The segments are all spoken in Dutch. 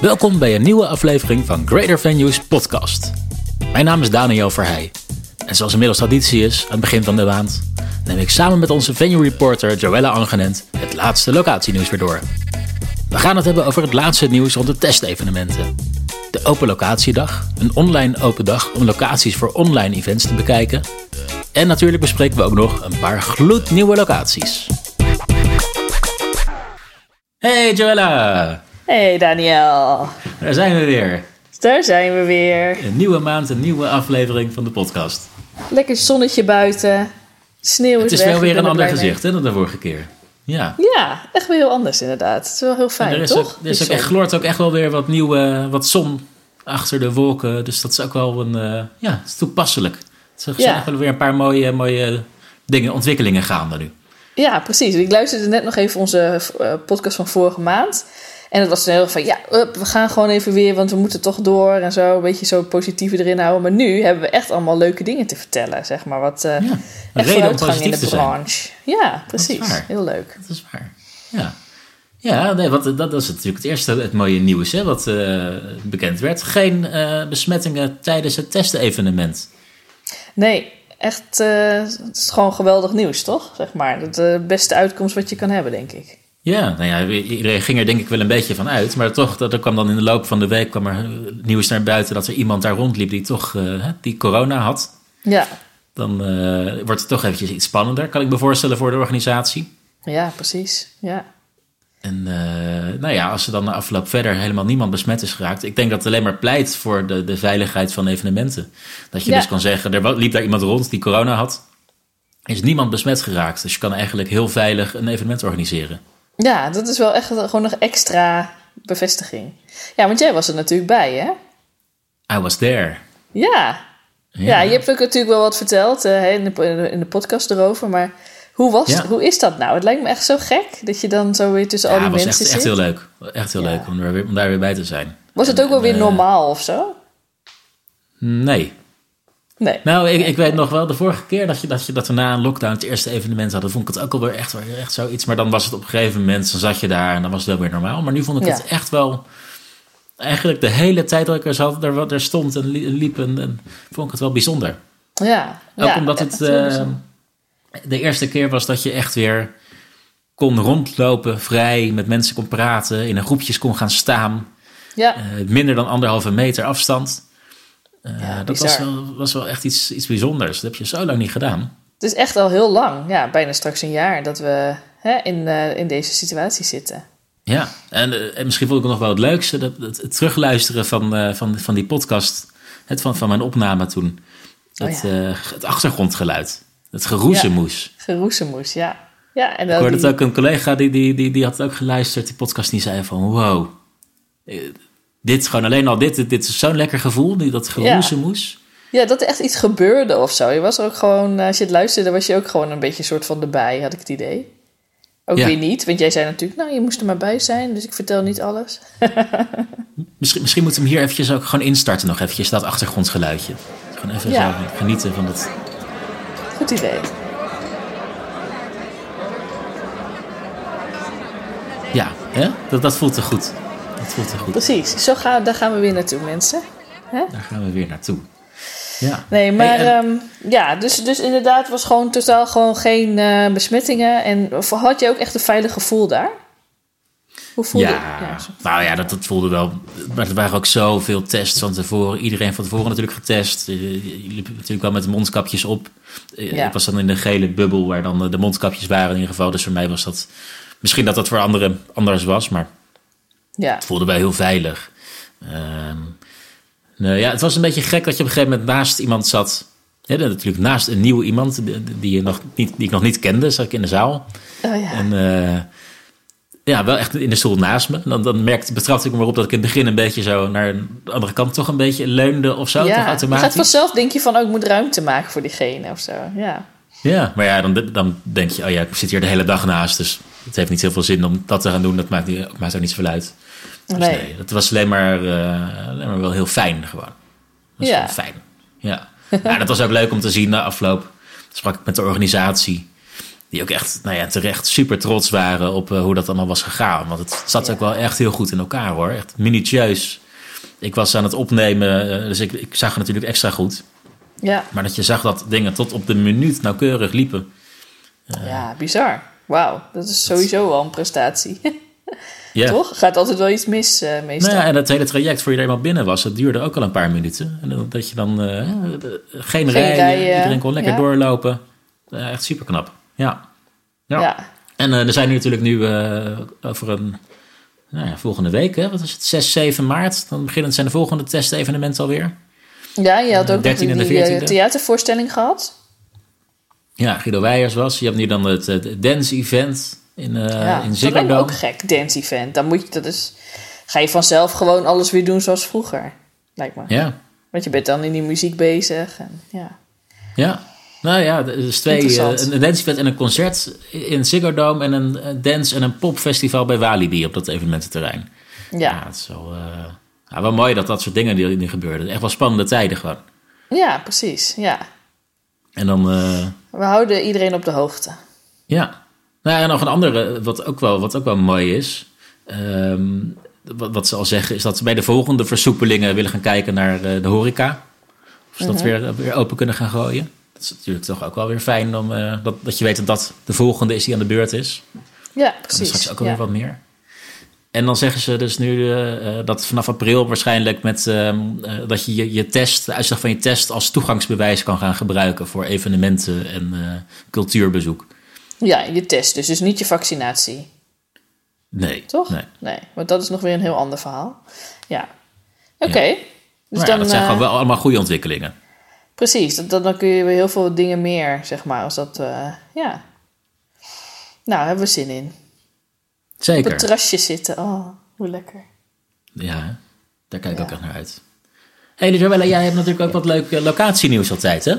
Welkom bij een nieuwe aflevering van Greater Venues podcast. Mijn naam is Daniel Verheij. En zoals inmiddels traditie is, aan het begin van de maand, neem ik samen met onze venue reporter Joella Angenent het laatste locatienieuws weer door. We gaan het hebben over het laatste nieuws rond de testevenementen. De Open Locatiedag, een online open dag om locaties voor online events te bekijken. En natuurlijk bespreken we ook nog een paar gloednieuwe locaties. Hey Joella! Hey Daniel, Daar zijn we weer. daar zijn we weer. Een nieuwe maand, een nieuwe aflevering van de podcast. Lekker zonnetje buiten, sneeuw is Het is weg, wel weer een er ander gezicht hè, dan de vorige keer. Ja. Ja, echt weer heel anders inderdaad. Het is wel heel fijn, er is, toch? ook, er is ook echt, gloort ook echt wel weer wat nieuwe, wat zon achter de wolken. Dus dat is ook wel een, eh, ja, het is toepasselijk. Het zijn Ja. echt wel weer een paar mooie, mooie dingen, ontwikkelingen gaande nu. Ja, precies. Ik luisterde net nog even onze eh, podcast van vorige maand. En het was dan heel erg van, ja, up, we gaan gewoon even weer, want we moeten toch door en zo. Een beetje zo positieve erin houden. Maar nu hebben we echt allemaal leuke dingen te vertellen, zeg maar. Wat eh Ja, echt vooruitgang in positief de te zijn. branche. Ja, precies. Heel leuk. Dat is waar. Ja. Ja, nee, wat, dat, dat is natuurlijk het eerste, het mooie nieuws hè, wat eh, bekend werd. Geen eh, besmettingen tijdens het testevenement. Nee, echt, eh, het is gewoon geweldig nieuws, toch? Zeg maar. De beste uitkomst wat je kan hebben, denk ik. Ja, nou ja, iedereen ging er denk ik wel een beetje van uit. Maar toch, dat- er kwam dan in de loop van de week kwam er nieuws naar buiten dat er iemand daar rondliep die toch eh, die corona had. Ja, Dan eh, wordt het toch eventjes iets spannender, kan ik me voorstellen voor de organisatie. ja precies. Ja. En eh, nou ja, als er dan na afloop verder helemaal niemand besmet is geraakt. Ik denk dat het alleen maar pleit voor de, de veiligheid van evenementen. Dat je Ja. dus kan zeggen, er liep daar iemand rond die corona had. Er is niemand besmet geraakt. Dus je kan eigenlijk heel veilig een evenement organiseren. Ja, dat is wel echt gewoon nog extra bevestiging. Ja, want jij was er natuurlijk bij, hè? I was there. Ja. Ja, je hebt ook natuurlijk wel wat verteld eh, in, de, in de- podcast erover. Maar hoe, was, Ja. hoe is dat nou? Het lijkt me echt zo gek dat je dan zo weer tussen al Ja, die het was mensen echt, echt zit. heel leuk. Echt heel Ja. leuk om, er weer, om daar weer bij te zijn. Was het ook wel weer eh, normaal of zo? Nee. Nee. Nou, ik, ik weet nog wel, de vorige keer dat, je, dat, je, dat we na een lockdown het eerste evenement hadden, vond ik het ook alweer echt, echt zoiets. Maar dan was het op een gegeven moment, dan zat je daar en dan was het wel weer normaal. Maar nu vond ik Ja. het echt wel, eigenlijk de hele tijd dat ik er, zat, er, er stond en li- liep, en, en vond ik het wel bijzonder. Ja. Ook ja, omdat het eh, de eerste keer was dat je echt weer kon rondlopen, vrij, met mensen kon praten, in een groepjes kon gaan staan. ja. Eh, minder dan anderhalve meter afstand. Eh, Ja, dat was wel, was wel echt iets, iets bijzonders. Dat heb je zo lang niet gedaan. Het is echt al heel lang, ja, bijna straks een jaar, dat we hè, in, eh, in deze situatie zitten. Ja, en, eh, en misschien vond ik het nog wel het leukste, dat, het, het terugluisteren van, van, van die podcast, het van, van mijn opname toen. Oh Het, ja. het achtergrondgeluid, het geroezemoes. Geroezemoes, ja. Ja, en Ik hoorde die- het ook een collega, die, die, die, die had het ook geluisterd, die podcast, die zei van wow, dit gewoon alleen al dit, dit, dit is zo'n lekker gevoel, die, dat geroezemoes. Ja, dat er echt iets gebeurde of zo. Je was er ook gewoon, eh, als je het luisterde, was je ook gewoon een beetje een soort van erbij, had ik het idee. Ook Ja. weer niet, want jij zei natuurlijk, nou, je moest er maar bij zijn, dus ik vertel niet alles. Misschien, misschien moeten we hem hier eventjes ook gewoon instarten nog eventjes, dat achtergrondgeluidje. Gewoon even Ja. zo genieten van dat... Goed idee. Ja, hè? Dat, dat voelt te goed. Dat voelt goed. Precies, zo gaan, daar gaan we weer naartoe, mensen. Daar gaan we weer naartoe. Ja. Nee, maar Hey, en- ehm, ja, dus, dus inderdaad was gewoon totaal gewoon geen eh, besmettingen. En had je ook echt een veilig gevoel daar? Hoe voelde ja, zo- nou ja, dat, dat voelde wel. Maar er waren ook zoveel tests van tevoren. Iedereen van tevoren natuurlijk getest. Eh, Je liep natuurlijk wel met de mondkapjes op. Eh, Ja. Ik was dan in de gele bubbel waar dan de mondkapjes waren in ieder geval. Dus voor mij was dat... Misschien dat dat voor anderen anders was, maar Ja, het voelde wel heel veilig. Ehm, nou ja, het was een beetje gek dat je op een gegeven moment naast iemand zat. Hè, natuurlijk naast een nieuwe iemand die, je nog niet, die ik nog niet kende, zat ik in de zaal. oh, ja. En eh, ja, wel echt in de stoel naast me. Dan, dan merkte, betrapte ik me erop dat ik in het begin een beetje zo naar de andere kant toch een beetje leunde of zo. toch ja. je gaat automatisch. vanzelf denk je van, oh, ik moet ruimte maken voor diegene of zo. Ja, Ja, maar ja, dan, dan denk je, oh ja, ik zit hier de hele dag naast. Dus het heeft niet zoveel zin om dat te gaan doen. Dat maakt, niet, maakt ook niet zoveel uit. Dus Nee. nee, dat was alleen maar, eh, alleen maar wel heel fijn gewoon. Dat Ja. fijn. Ja. ja, dat was ook leuk om te zien na afloop. Sprak ik met de organisatie. Die ook echt, nou ja, terecht super trots waren op hoe dat allemaal was gegaan. Want het zat ook wel echt heel goed in elkaar hoor. Echt minutieus. Ik was aan het opnemen, dus ik, ik zag het natuurlijk extra goed. Ja. Maar dat je zag dat dingen tot op de minuut nauwkeurig liepen. ja, bizar. Wauw, dat is sowieso wel een prestatie. Ja. Toch? Gaat altijd wel iets mis uh, meestal. Nou ja, en het hele traject voor je er eenmaal binnen was, dat duurde ook al een paar minuten. En dat je dan uh, geen, geen iedereen kon lekker doorlopen. Uh, echt super knap. Ja. ja. En er zijn nu natuurlijk nu over een nou ja, volgende week, hè, wat is het, 6, 7 maart, dan beginnen zijn de volgende testevenementen alweer. Ja, je had ook nog die, die theatervoorstelling gehad. Ja, Guido Weijers was. Je hebt nu dan het, het dance-event in, uh, ja, in Ziggo Dat ook gek, dance event. Dan moet je, dat is, ga je vanzelf gewoon alles weer doen zoals vroeger, lijkt me. Ja. Want je bent dan in die muziek bezig. En, ja. ja, nou ja, dus twee, uh, een dance event en een concert in Ziggo Dome en een dance- en een popfestival bij Walibi op dat evenemententerrein. Ja. ja het is wel, uh, ja, wel mooi dat dat soort dingen die, die gebeurden. Echt wel spannende tijden gewoon. Ja, precies, ja. En dan... We houden iedereen op de hoogte. Ja, nou ja, nog een andere, wat ook wel, wat ook wel mooi is. Ehm, wat, wat, ze al zeggen, is dat ze bij de volgende versoepelingen willen gaan kijken naar uh, de horeca. Of ze dat mhm. weer, weer open kunnen gaan gooien. Dat is natuurlijk toch ook wel weer fijn om, uh, dat, dat je weet dat dat de volgende is die aan de beurt is. Ja, precies. En straks ook alweer ja. wat meer. En dan zeggen ze dus nu uh, dat vanaf april waarschijnlijk met ehm, dat je, je je test, de uitslag van je test als toegangsbewijs kan gaan gebruiken voor evenementen en cultuurbezoek. Ja, je test dus, dus niet je vaccinatie. Nee. Toch? Nee. nee. Want dat is nog weer een heel ander verhaal. Ja. Oké. Ja. Dus dan, dat zijn gewoon wel allemaal goede ontwikkelingen. Precies. Dat, dan kun je weer heel veel dingen meer, zeg maar. Als dat, ja. Nou, hebben we zin in. Zeker. Op het terrasje zitten. Oh, hoe lekker. Ja, daar kijk ik ja. ook echt naar uit. Hé, hey, Joella, jij hebt natuurlijk ook wat leuk locatienieuws altijd, hè?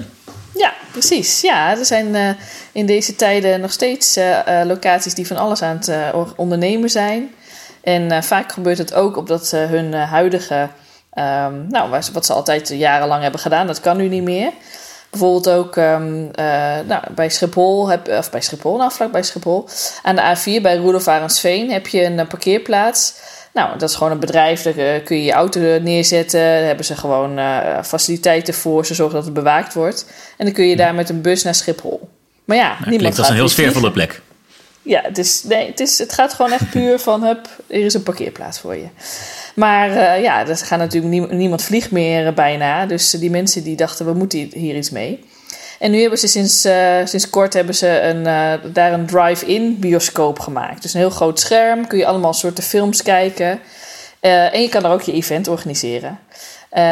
Ja, precies. Ja, er zijn uh, in deze tijden nog steeds uh, uh, locaties die van alles aan het ondernemen zijn. En vaak gebeurt het ook omdat hun huidige, um, nou, wat ze altijd jarenlang hebben gedaan, dat kan nu niet meer. Bijvoorbeeld ook um, nou, bij Schiphol, heb, of bij Schiphol, nou vlak bij Schiphol, aan de A4 bij Roelof Arendsveen heb je een parkeerplaats. Nou, dat is gewoon een bedrijf, daar kun je je auto neerzetten. Daar hebben ze gewoon uh, faciliteiten voor. Ze zorgen dat het bewaakt wordt. En dan kun je daar met een bus naar Schiphol. Maar ja, nou, niemand gaat als een heel sfeervolle plek. Ja, het, is, nee, het, is, het gaat gewoon echt puur van, hup, er is een parkeerplaats voor je. Maar uh, ja, er gaat natuurlijk nie, niemand vliegt meer bijna. Dus die mensen die dachten, we moeten hier iets mee. En nu hebben ze sinds, sinds kort hebben ze een, daar een drive-in bioscoop gemaakt. Dus een heel groot scherm, kun je allemaal soorten films kijken. En je kan er ook je event organiseren.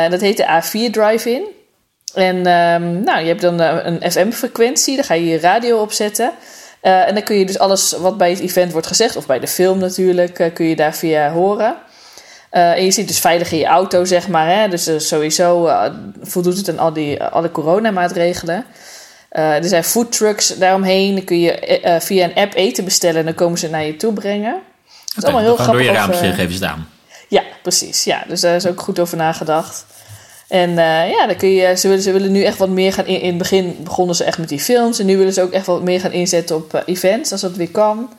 dat heet de A4 Drive-in. En um, nou, je hebt dan een FM-frequentie, daar ga je je radio op zetten. en dan kun je dus alles wat bij het event wordt gezegd, of bij de film natuurlijk, kun je daar via horen. Uh, en je zit dus veilig in je auto, zeg maar. Hè? Dus uh, sowieso uh, voldoet het aan al die, alle coronamaatregelen. er zijn foodtrucks daaromheen. Dan kun je via een app eten bestellen en dan komen ze naar je toe brengen. Dat is allemaal heel grappig. Door je raampje geven ze aan. Ja, precies. Ja, dus daar is ook goed over nagedacht. En ja, dan kun je, ze, willen, ze willen nu echt wat meer gaan... In, in het begin begonnen ze echt met die films. En nu willen ze ook echt wat meer gaan inzetten op events, als dat weer kan.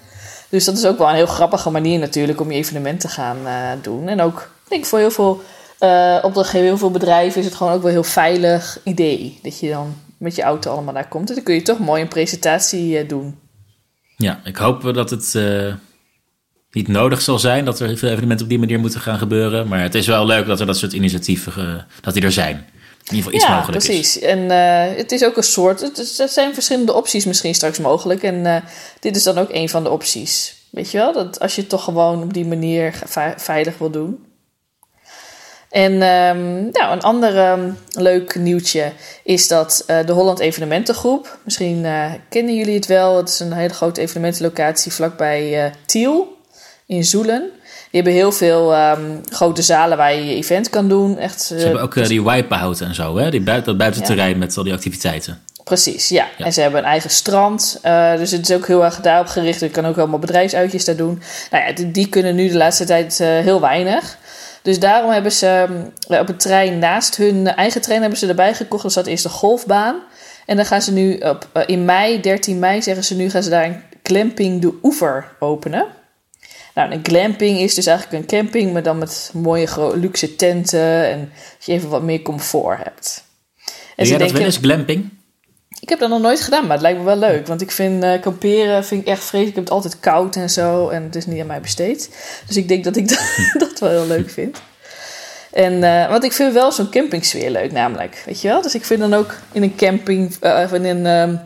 Dus dat is ook wel een heel grappige manier natuurlijk om je evenement te gaan uh, doen. En ook, ik denk voor heel veel uh, opdrachtgevers, heel veel bedrijven is het gewoon ook wel een heel veilig idee. Dat je dan met je auto allemaal daar komt. En dan kun je toch mooi een presentatie uh, doen. Ja, ik hoop dat het niet nodig zal zijn dat er veel evenementen op die manier moeten gaan gebeuren. Maar het is wel leuk dat er dat soort initiatieven dat die er zijn in ieder geval iets ja, mogelijk precies. is. En uh, het is ook een soort. Het, zijn verschillende opties misschien straks mogelijk. En uh, dit is dan ook een van de opties. Weet je wel? Dat als je het toch gewoon op die manier veilig wil doen. En um, nou, een ander um, leuk nieuwtje is dat uh, de Holland Evenementengroep. Misschien kennen jullie het wel. Het is een hele grote evenementenlocatie vlakbij Tiel in Zoelen. Die hebben heel veel um, grote zalen waar je je event kan doen. Echt, Ze hebben ook uh, die wipeout en zo, hè? Die buiten, dat buitenterrein ja. met al die activiteiten. Precies, ja. ja. En ze hebben een eigen strand. Uh, dus het is ook heel erg daarop gericht. Je kan ook allemaal bedrijfsuitjes daar doen. Nou ja, die, die kunnen nu de laatste tijd uh, heel weinig. Dus daarom hebben ze uh, op het trein naast hun eigen trein hebben ze erbij gekocht. Er zat eerst een golfbaan. En dan gaan ze nu op, eh, in mei, 13 mei, zeggen ze nu, gaan ze daar een glamping de oever openen. Nou, een glamping is dus eigenlijk een camping, maar dan met mooie luxe tenten en dat je even wat meer comfort hebt. En ja, dat wel eens glamping? Ik heb dat nog nooit gedaan, maar het lijkt me wel leuk. Want ik vind uh, kamperen vind ik echt vreselijk. Ik heb het altijd koud en zo. En het is niet aan mij besteed. Dus ik denk dat ik dat, wel heel leuk vind. En, uh, want ik vind wel zo'n campingsfeer leuk namelijk. Weet je wel? Dus ik vind dan ook in een camping... Uh, of in een um,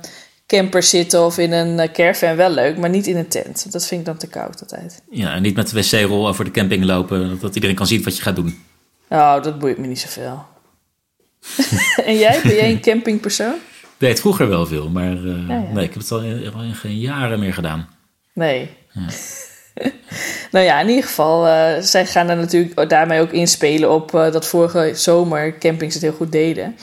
camper zitten of in een caravan wel leuk. Maar niet in een tent. Dat vind ik dan te koud altijd. Ja, en niet met de wc-rol over de camping lopen. Dat iedereen kan zien wat je gaat doen. Nou, dat boeit me niet zoveel. en jij? Ben jij een campingpersoon? deed vroeger wel veel, maar uh, nee, ik heb het al in, in, geen jaren meer gedaan. Nee. Ja. nou ja, in ieder geval, uh, zij gaan er natuurlijk daarmee ook inspelen op uh, dat vorige zomer campings het heel goed deden.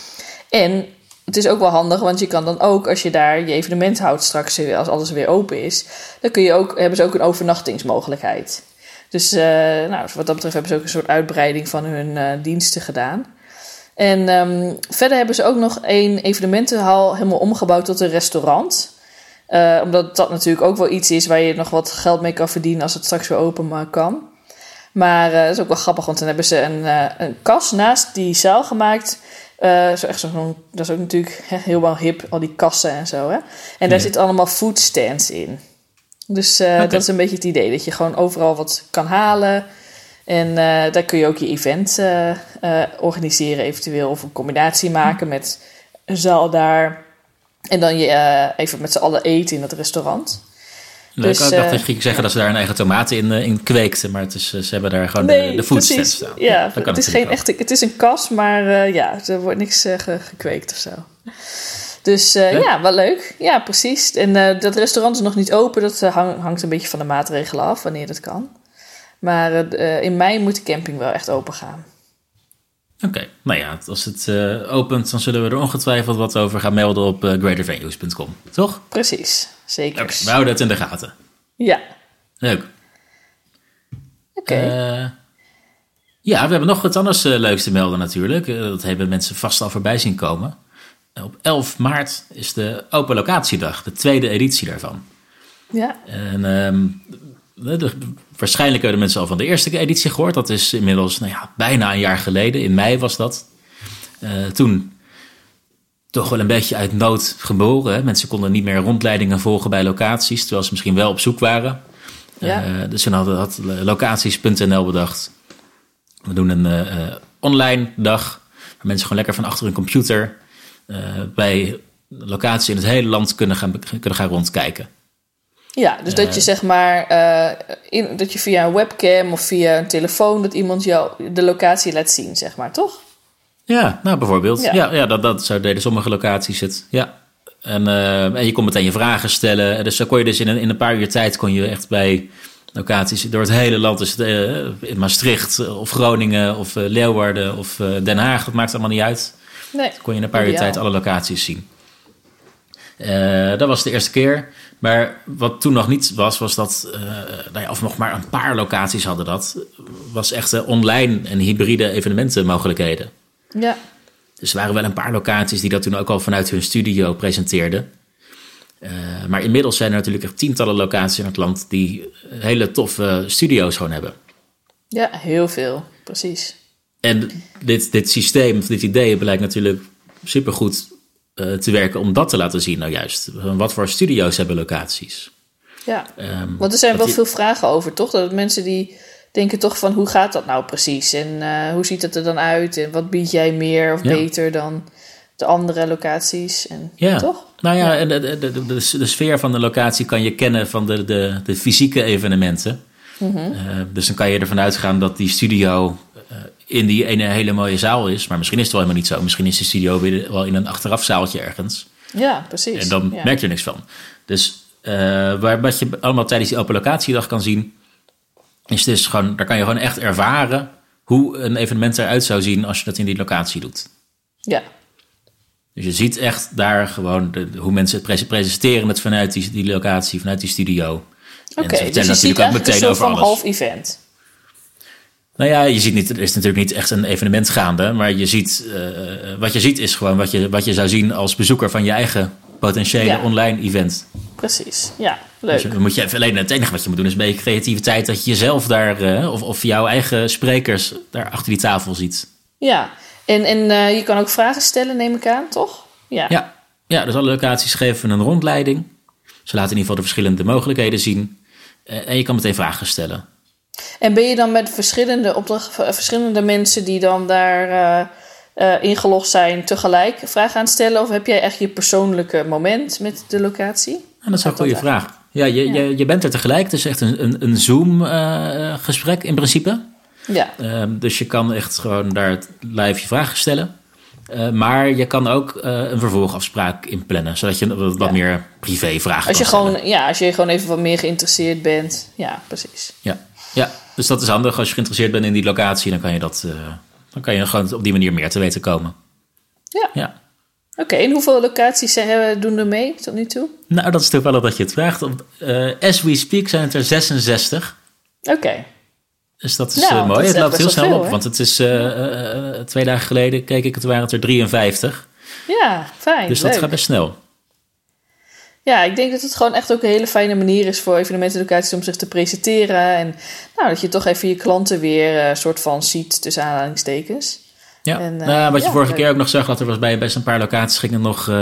En het is ook wel handig, want je kan dan ook, als je daar je evenement houdt straks, als alles weer open is, dan kun je ook, hebben ze ook een overnachtingsmogelijkheid. Dus nou, wat dat betreft hebben ze ook een soort uitbreiding van hun diensten gedaan. En um, verder hebben ze ook nog een evenementenhal helemaal omgebouwd tot een restaurant. Omdat dat natuurlijk ook wel iets is waar je nog wat geld mee kan verdienen als het straks weer open kan. Maar dat is ook wel grappig, want dan hebben ze een, een kas naast die zaal gemaakt. Zo echt zo, dat is ook natuurlijk heel wel hip, al die kassen en zo. Hè? En daar zitten allemaal foodstands in. Dus okay. dat is een beetje het idee, dat je gewoon overal wat kan halen. En uh, daar kun je ook je event organiseren, eventueel. Of een combinatie maken met een zaal daar. En dan je even met z'n allen eten in het restaurant. Leuk, dus, ik dacht dat je zeggen dat ze daar een eigen tomaten in, in kweekten. Maar het is, ze hebben daar gewoon nee, de, de foodstand staan. Ja, het, is geen echte, het is een kas, maar ja, er wordt niks gekweekt of zo. Dus ja, wel leuk. Ja, precies. En dat restaurant is nog niet open. Dat hangt een beetje van de maatregelen af, wanneer dat kan. Maar in mei moet de camping wel echt open gaan. Oké, nou ja, als het uh, opent, dan zullen we er ongetwijfeld wat over gaan melden op uh, greatervenues.com, toch? Precies, zeker. We houden het in de gaten. Ja. Leuk. Oké. ja, we hebben nog wat anders leuks te melden natuurlijk. dat hebben mensen vast al voorbij zien komen. op 11 maart is de Open Locatiedag, de tweede editie daarvan. Ja. En um, waarschijnlijk hebben mensen al van de eerste editie gehoord. Dat is inmiddels nou ja, bijna een jaar geleden. In mei was dat. Uh, toen toch wel een beetje uit nood geboren. Hè? Mensen konden niet meer rondleidingen volgen bij locaties. Terwijl ze misschien wel op zoek waren. Ja. Uh, dus toen hadden had locaties.nl bedacht. We doen een uh, online dag. Waar mensen gewoon lekker van achter hun computer. bij locaties in het hele land kunnen gaan, kunnen gaan rondkijken. Ja, dus dat je zeg maar, uh, in, dat je via een webcam of via een telefoon, dat iemand jou de locatie laat zien, zeg maar, toch? Ja, nou bijvoorbeeld. Ja, ja, dat, dat zo deden sommige locaties het. Ja. En, uh, en je kon meteen je vragen stellen. Dus zo kon je dus in een, in een paar uur tijd kon je echt bij locaties door het hele land, dus uh, in Maastricht of Groningen of Leeuwarden of Den Haag, dat maakt allemaal niet uit. Nee, kon je in een paar uur tijd alle locaties zien. dat was de eerste keer. Maar wat toen nog niet was, was dat, uh, nou ja, of nog maar een paar locaties hadden dat, was echt uh, online en hybride evenementenmogelijkheden. Ja. Dus er waren wel een paar locaties die dat toen ook al vanuit hun studio presenteerden. Uh, maar inmiddels zijn er natuurlijk echt tientallen locaties in het land die hele toffe studio's gewoon hebben. Ja, heel veel, precies. En dit, dit systeem, of dit idee blijkt natuurlijk supergoed te werken om dat te laten zien nou juist. Wat voor studio's hebben locaties? Ja, um, want er zijn wel veel vragen over, toch? Dat mensen die denken toch van hoe gaat dat nou precies? En uh, hoe ziet het er dan uit? En wat bied jij meer of ja. beter dan de andere locaties? En, ja, toch? nou ja. De, de, de, de, sfeer van de locatie kan je kennen van de, de, de fysieke evenementen. Mm -hmm. uh, dus dan kan je ervan uitgaan dat die studio in die ene hele mooie zaal is. Maar misschien is het wel helemaal niet zo. Misschien is de studio weer wel in een achterafzaaltje ergens. Ja, precies. En dan ja. merk je er niks van. Dus uh, waar, wat je allemaal tijdens die open locatiedag kan zien... is dus gewoon, daar kan je gewoon echt ervaren... hoe een evenement eruit zou zien als je dat in die locatie doet. Ja. Dus je ziet echt daar gewoon de, hoe mensen het presenteren... met vanuit die, die locatie, vanuit die studio. Oké, okay, dus je ziet ook meteen een soort van half event. Nou ja, je ziet niet, er is natuurlijk niet echt een evenement gaande, maar je ziet, uh, wat je ziet is gewoon wat je, wat je zou zien als bezoeker van je eigen potentiële ja. online event. Precies, ja, leuk. Dus moet je even alleen het enige wat je moet doen is een beetje creativiteit dat je jezelf daar, uh, of, of jouw eigen sprekers daar achter die tafel ziet. Ja, en, en uh, je kan ook vragen stellen, neem ik aan, toch? Ja. ja. Ja, dus alle locaties geven een rondleiding. Ze laten in ieder geval de verschillende mogelijkheden zien. en je kan meteen vragen stellen. En ben je dan met verschillende, opdracht, verschillende mensen die dan daar uh, uh, ingelogd zijn tegelijk vragen aan het stellen? Of heb jij echt je persoonlijke moment met de locatie? En dat is een goede vraag. Ja, je, ja. Je, je bent er tegelijk. Het is echt een, een, een Zoom-gesprek in principe. Ja. Ehm, dus je kan echt gewoon daar live je vragen stellen. Uh, maar je kan ook uh, een vervolgafspraak inplannen, zodat je wat, wat meer privé vragen als je kan gewoon, Ja, als je gewoon even wat meer geïnteresseerd bent. Ja, precies. Ja. Ja, dus dat is handig. Als je geïnteresseerd bent in die locatie, dan kan je, dat, uh, dan kan je gewoon op die manier meer te weten komen. Ja. ja. Oké, okay, en hoeveel locaties doen er mee tot nu toe? Nou, dat is toevallig dat je het vraagt. as we speak zijn het er 66. Oké. Okay. Dus dat is nou, uh, mooi. Het loopt heel snel veel, op. Hè? Want het is uh, twee dagen geleden, keek ik, het waren het er 53. Ja, fijn. Dus dat leuk. gaat best snel. Ja, ik denk dat het gewoon echt ook een hele fijne manier is voor evenementenlocaties om zich te presenteren. En nou, dat je toch even je klanten weer een soort van ziet tussen aanhalingstekens. Ja, en, nou, wat je ja, vorige keer ook nog zag, dat er was bij best een paar locaties gingen nog, uh,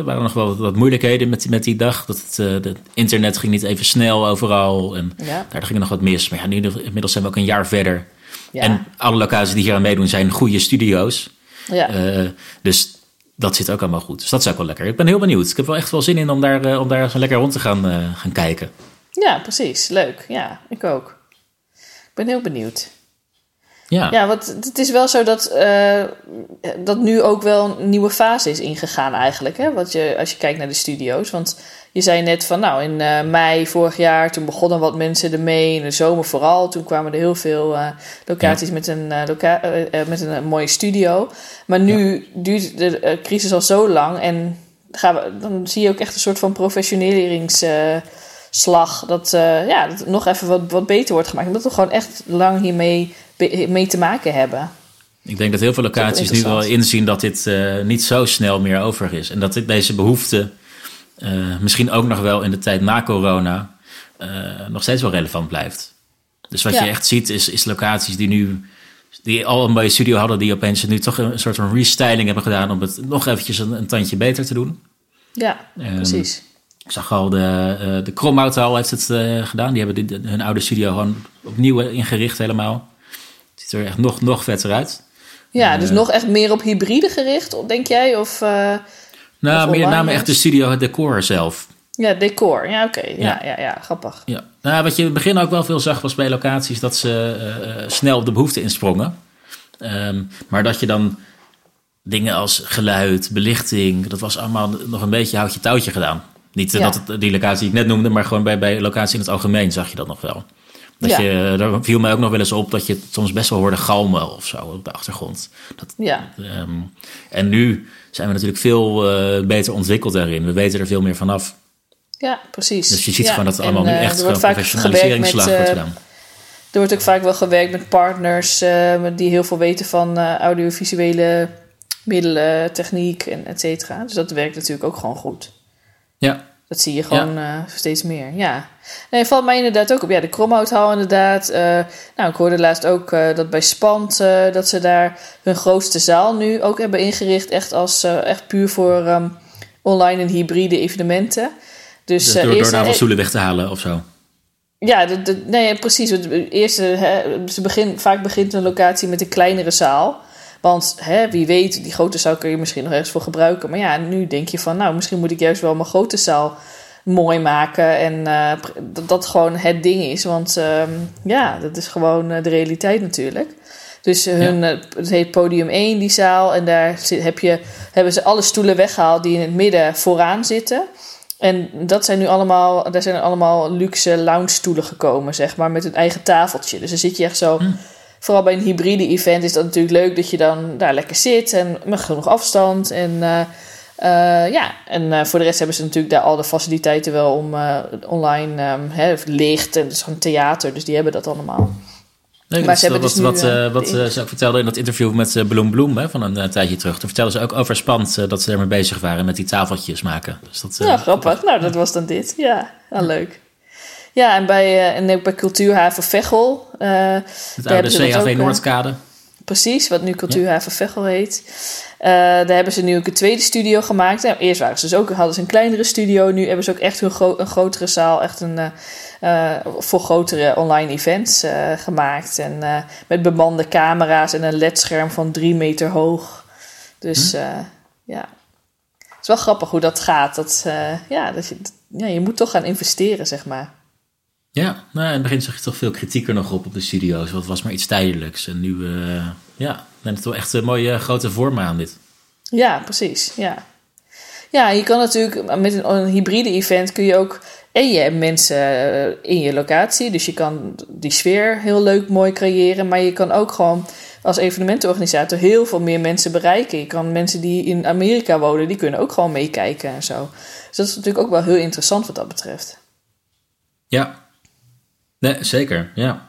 waren nog wel wat, wat, moeilijkheden met, met die dag. Dat het, uh, het internet ging niet even snel overal en ja. daar ging nog wat mis. Maar ja, nu, inmiddels zijn we ook een jaar verder. Ja. En alle locaties die hier aan meedoen zijn goede studio's. Ja. dus dat zit ook allemaal goed. Dus dat is ook wel lekker. Ik ben heel benieuwd. Ik heb wel echt wel zin in om daar, om daar zo lekker rond te gaan, gaan kijken. Ja, precies. Leuk. Ja, ik ook. Ik ben heel benieuwd. Ja, ja want het is wel zo dat, uh, dat nu ook wel een nieuwe fase is ingegaan eigenlijk. Hè? Wat je, als je kijkt naar de studio's. Want je zei net van nou in uh, mei vorig jaar toen begonnen wat mensen ermee. In de zomer vooral. Toen kwamen er heel veel uh, locaties ja. met, een, loca met een mooie studio. Maar nu ja. duurt de crisis al zo lang. En gaan we, dan zie je ook echt een soort van professioneringsslag. dat, ja, dat het nog even wat, wat beter wordt gemaakt. Omdat we gewoon echt lang hiermee mee te maken hebben. Ik denk dat heel veel locaties nu wel inzien dat dit niet zo snel meer over is. En dat dit, deze behoefte uh, misschien ook nog wel in de tijd na corona uh, nog steeds wel relevant blijft. Dus wat ja. je echt ziet is, is locaties die nu die al een mooie studio hadden, die opeens nu toch een soort van restyling hebben gedaan om het nog eventjes een, een tandje beter te doen. Ja, um, precies. Ik zag al de, uh, de Kromhouthal heeft het uh, gedaan. Die hebben hun oude studio gewoon opnieuw ingericht helemaal. Het ziet er echt nog, nog vetter uit. Ja, dus uh, nog echt meer op hybride gericht, denk jij? Of, nou, meer name echt de studio, het decor zelf. Ja, decor. Ja, oké. Okay. Ja. Ja, ja, ja, grappig. Ja. Nou, wat je in het begin ook wel veel zag was bij locaties dat ze snel op de behoefte insprongen. Um, maar dat je dan dingen als geluid, belichting, dat was allemaal nog een beetje houtje touwtje gedaan. Niet ja. dat het, die locatie die ik net noemde, maar gewoon bij, bij locatie in het algemeen zag je dat nog wel. Dat ja. je, daar viel mij ook nog wel eens op dat je het soms best wel hoorde galmen of zo op de achtergrond. Dat, ja. Um, en nu zijn we natuurlijk veel uh, beter ontwikkeld daarin. We weten er veel meer vanaf. Ja, precies. Dus je ziet ja. gewoon dat het allemaal en, nu echt een professionaliseringsslag wordt gedaan. Er wordt ook vaak wel gewerkt met partners uh, die heel veel weten van uh, audiovisuele middelen, techniek en et cetera. Dus dat werkt natuurlijk ook gewoon goed. Ja. Dat zie je gewoon ja. uh, steeds meer. Ja. Nee, valt mij inderdaad ook op. Ja, de Kromhouthal inderdaad. Uh, nou, ik hoorde laatst ook uh, dat bij Spant... dat ze daar hun grootste zaal nu ook hebben ingericht. Echt, als, echt puur voor um, online en hybride evenementen. Dus, dus door, door daar wel stoelen weg te halen of zo? Ja, de, de, nee, precies. Het eerste, hè, ze begin, vaak begint een locatie met een kleinere zaal... Want hè, wie weet, die grote zaal kun je misschien nog ergens voor gebruiken. Maar ja, nu denk je van, nou, misschien moet ik juist wel mijn grote zaal mooi maken. En uh, dat dat gewoon het ding is. Want uh, ja, dat is gewoon uh, de realiteit natuurlijk. Dus hun, ja. het heet podium 1, die zaal. En daar heb je, hebben ze alle stoelen weggehaald die in het midden vooraan zitten. En dat zijn nu allemaal, daar zijn allemaal luxe lounge stoelen gekomen, zeg maar, met een eigen tafeltje. Dus dan zit je echt zo... Hm vooral bij een hybride event is dat natuurlijk leuk dat je dan daar lekker zit en met genoeg afstand. En uh, uh, ja, en uh, voor de rest hebben ze natuurlijk daar al de faciliteiten wel om online um, hè, licht en het is gewoon theater, dus die hebben dat allemaal. Nee, Maar ze hebben wat, dus wat, nu, eh, eh, wat eh, ze ook vertelde in dat interview met eh, Bloem Bloem hè, van een eh, tijdje terug. Toen vertelden ze ook over Spand eh, dat ze ermee bezig waren met die tafeltjes maken. Dus dat, eh, Ja, grappig. Nou, dat was dan dit. Ja, wel leuk. Ja, en, bij, eh, en ook bij Cultuurhaven Veghel. eh, Het oude CHV eh, Noordkade. Precies, wat nu Cultuurhaven Veghel heet. Eh, daar hebben ze nu ook een tweede studio gemaakt. Nou, eerst waren ze dus ook, hadden ze een kleinere studio. Nu hebben ze ook echt een, gro- een grotere zaal. Echt een, voor grotere online events gemaakt. En met bemande camera's en een ledscherm van drie meter hoog. Dus eh, ja, het is wel grappig hoe dat gaat. Dat, ja, dat je, ja, je moet toch gaan investeren, zeg maar. Ja, nou, in het begin zag je toch veel kritiek er nog op op de studio's. Want het was maar iets tijdelijks. En nu, eh, ja, dan het wel echt een mooie grote vormen aan dit. Ja, precies. Ja. ja, je kan natuurlijk met een, een hybride event kun je ook. En je hebt mensen eh, in je locatie, dus je kan die sfeer heel leuk, mooi creëren. Maar je kan ook gewoon als evenementenorganisator heel veel meer mensen bereiken. Je kan mensen die in Amerika wonen, die kunnen ook gewoon meekijken en zo. Dus dat is natuurlijk ook wel heel interessant wat dat betreft. Ja, nee, zeker, ja.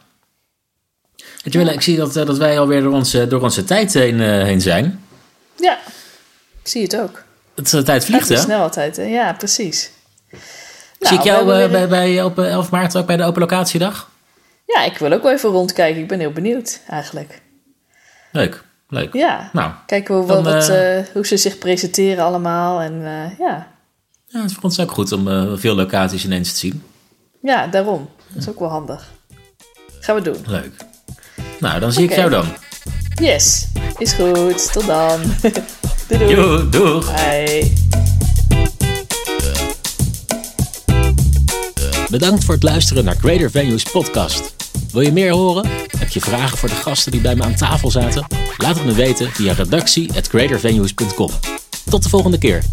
En Joelle, ik zie dat, eh, dat wij alweer door onze, door onze tijd heen, eh, heen zijn. Ja, ik zie het ook. Het, de tijd vliegt, hè? snel altijd, hè? Ja, precies. zie ik Nou, jou eh, weer- bij, bij, op eh, 11 maart ook bij de Open Locatiedag? Ja, ik wil ook wel even rondkijken. Ik ben heel benieuwd, eigenlijk. Leuk, leuk. Ja. Nou, Kijken hoe, Dan, wat, hoe ze zich presenteren allemaal. En eh, ja. ja, het vond het ook goed om eh, veel locaties ineens te zien. ja, daarom. Dat is ook wel handig. Gaan we doen. Leuk. Nou, dan zie ik jou dan. Yes, is goed. Tot dan. doei doei. Doeg! Bye. Bedankt voor het luisteren naar Greater Venues podcast. Wil je meer horen? Heb je vragen voor de gasten die bij me aan tafel zaten? Laat het me weten via redactie@greatervenues.com. Tot de volgende keer.